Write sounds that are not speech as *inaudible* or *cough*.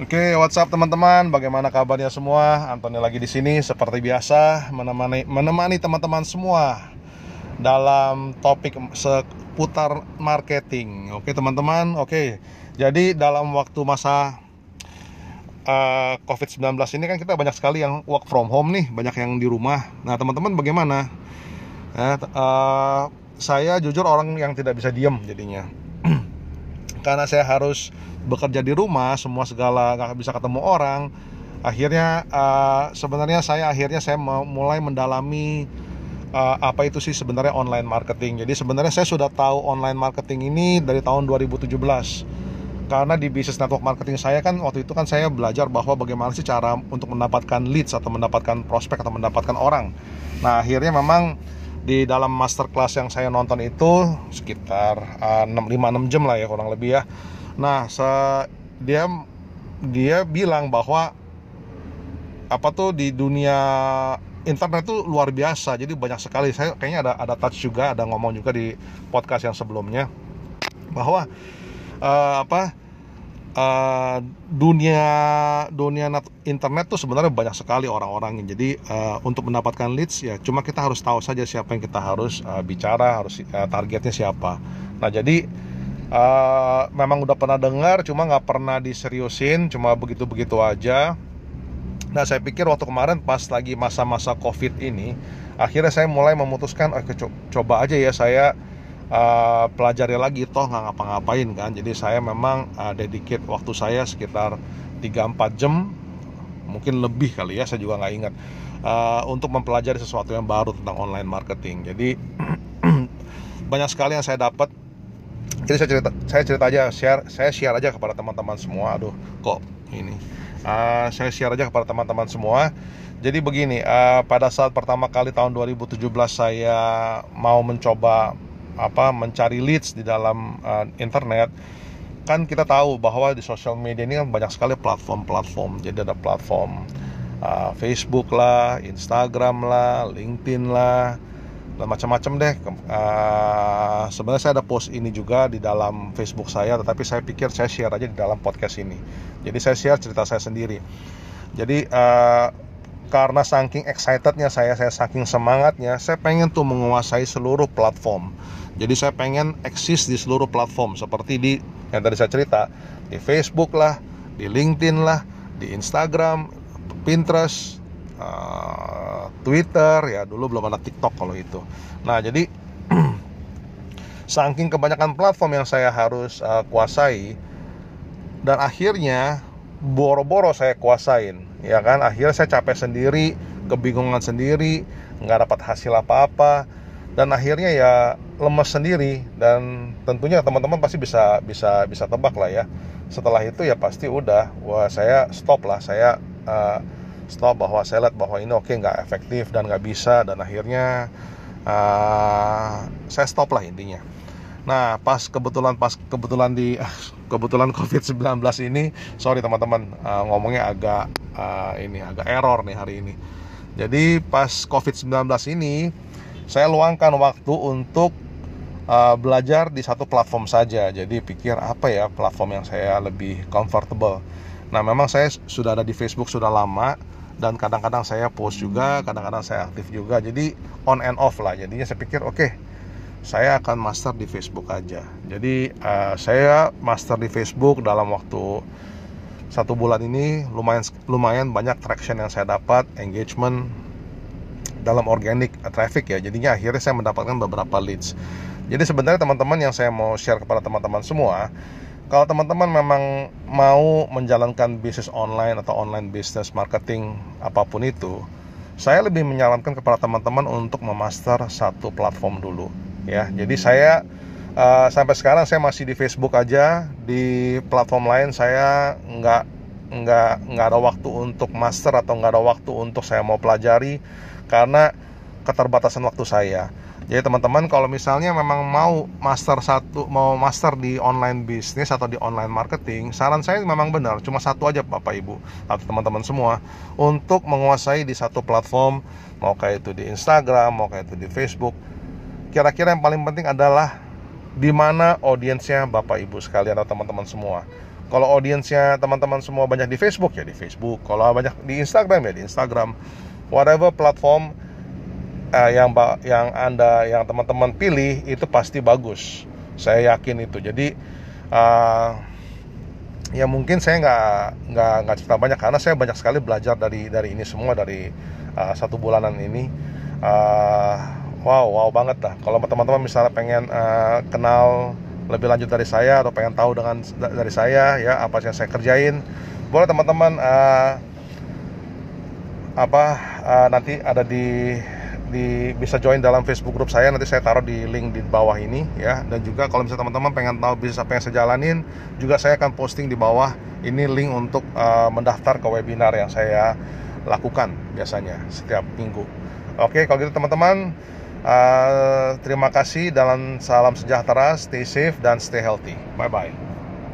Oke, WhatsApp teman-teman? Bagaimana kabarnya semua? Antoni lagi di sini seperti biasa menemani menemani teman-teman semua dalam topik seputar marketing. Oke, teman-teman. Oke. Jadi dalam waktu masa uh, eh, COVID-19 ini kan kita banyak sekali yang work from home nih, banyak yang di rumah. Nah, teman-teman bagaimana? Uh, saya jujur orang yang tidak bisa diem jadinya karena saya harus bekerja di rumah semua segala nggak bisa ketemu orang. Akhirnya uh, sebenarnya saya akhirnya saya mulai mendalami uh, apa itu sih sebenarnya online marketing. Jadi sebenarnya saya sudah tahu online marketing ini dari tahun 2017 karena di bisnis network marketing saya kan waktu itu kan saya belajar bahwa bagaimana sih cara untuk mendapatkan leads atau mendapatkan prospek atau mendapatkan orang. Nah akhirnya memang di dalam masterclass yang saya nonton itu sekitar uh, 5-6 jam lah ya kurang lebih ya. Nah dia dia bilang bahwa apa tuh di dunia internet tuh luar biasa jadi banyak sekali. Saya kayaknya ada ada touch juga ada ngomong juga di podcast yang sebelumnya. Bahwa uh, apa uh, dunia dunia internet tuh sebenarnya banyak sekali orang-orang jadi uh, untuk mendapatkan leads ya cuma kita harus tahu saja siapa yang kita harus uh, bicara harus uh, targetnya siapa. Nah jadi uh, memang udah pernah dengar cuma nggak pernah diseriusin cuma begitu begitu aja. Nah saya pikir waktu kemarin pas lagi masa-masa covid ini akhirnya saya mulai memutuskan oh, coba aja ya saya uh, pelajari lagi toh nggak ngapa-ngapain kan. Jadi saya memang uh, dedicate waktu saya sekitar 3-4 jam mungkin lebih kali ya saya juga nggak ingat uh, untuk mempelajari sesuatu yang baru tentang online marketing. Jadi *clears throat* banyak sekali yang saya dapat. Jadi saya cerita saya cerita aja share saya share aja kepada teman-teman semua. Aduh kok ini? Uh, saya share aja kepada teman-teman semua. Jadi begini uh, pada saat pertama kali tahun 2017 saya mau mencoba apa mencari leads di dalam uh, internet kan kita tahu bahwa di sosial media ini kan banyak sekali platform-platform. Jadi ada platform uh, Facebook lah, Instagram lah, LinkedIn lah dan macam-macam deh. Uh, sebenarnya saya ada post ini juga di dalam Facebook saya tetapi saya pikir saya share aja di dalam podcast ini. Jadi saya share cerita saya sendiri. Jadi uh, karena saking excitednya saya, saya saking semangatnya, saya pengen tuh menguasai seluruh platform. Jadi saya pengen eksis di seluruh platform seperti di yang tadi saya cerita di Facebook lah, di LinkedIn lah, di Instagram, Pinterest, uh, Twitter ya dulu belum ada TikTok kalau itu. Nah jadi *clears throat* saking kebanyakan platform yang saya harus uh, kuasai dan akhirnya boro-boro saya kuasain ya kan akhirnya saya capek sendiri kebingungan sendiri nggak dapat hasil apa-apa dan akhirnya ya lemes sendiri dan tentunya teman-teman pasti bisa bisa bisa tebak lah ya. Setelah itu ya pasti udah wah saya stop lah. Saya uh, stop bahwa saya lihat bahwa ini oke okay, nggak efektif dan nggak bisa. Dan akhirnya uh, saya stop lah intinya. Nah, pas kebetulan pas kebetulan di *laughs* kebetulan COVID-19 ini, sorry teman-teman, uh, ngomongnya agak uh, ini agak error nih hari ini. Jadi pas COVID-19 ini, saya luangkan waktu untuk uh, belajar di satu platform saja. Jadi pikir apa ya platform yang saya lebih comfortable. Nah, memang saya sudah ada di Facebook sudah lama dan kadang-kadang saya post juga, kadang-kadang saya aktif juga. Jadi on and off lah. Jadinya saya pikir oke, okay, saya akan master di Facebook aja. Jadi uh, saya master di Facebook dalam waktu satu bulan ini lumayan lumayan banyak traction yang saya dapat, engagement dalam organic traffic ya. Jadinya akhirnya saya mendapatkan beberapa leads. Jadi sebenarnya teman-teman yang saya mau share kepada teman-teman semua, kalau teman-teman memang mau menjalankan bisnis online atau online business marketing apa pun itu, saya lebih menyarankan kepada teman-teman untuk memaster satu platform dulu ya jadi saya uh, sampai sekarang saya masih di Facebook aja di platform lain saya nggak nggak nggak ada waktu untuk master atau nggak ada waktu untuk saya mau pelajari karena keterbatasan waktu saya jadi teman-teman kalau misalnya memang mau master satu mau master di online bisnis atau di online marketing saran saya memang benar cuma satu aja bapak ibu atau teman-teman semua untuk menguasai di satu platform mau kayak itu di Instagram mau kayak itu di Facebook kira-kira yang paling penting adalah di mana audiensnya Bapak Ibu sekalian atau teman-teman semua. Kalau audiensnya teman-teman semua banyak di Facebook ya di Facebook. Kalau banyak di Instagram ya di Instagram. Whatever platform uh, yang yang anda yang teman-teman pilih itu pasti bagus. Saya yakin itu. Jadi uh, ya mungkin saya nggak nggak nggak cerita banyak karena saya banyak sekali belajar dari dari ini semua dari uh, satu bulanan ini. Uh, wow wow banget dah kalau teman-teman misalnya pengen uh, kenal lebih lanjut dari saya atau pengen tahu dengan dari saya ya apa yang saya kerjain. Boleh teman-teman uh, apa uh, nanti ada di di bisa join dalam Facebook grup saya. Nanti saya taruh di link di bawah ini ya. Dan juga kalau misalnya teman-teman pengen tahu bisnis apa yang saya jalanin juga saya akan posting di bawah ini link untuk uh, mendaftar ke webinar yang saya lakukan biasanya setiap minggu. Oke kalau gitu teman-teman uh, terima kasih dalam salam sejahtera stay safe dan stay healthy. Bye bye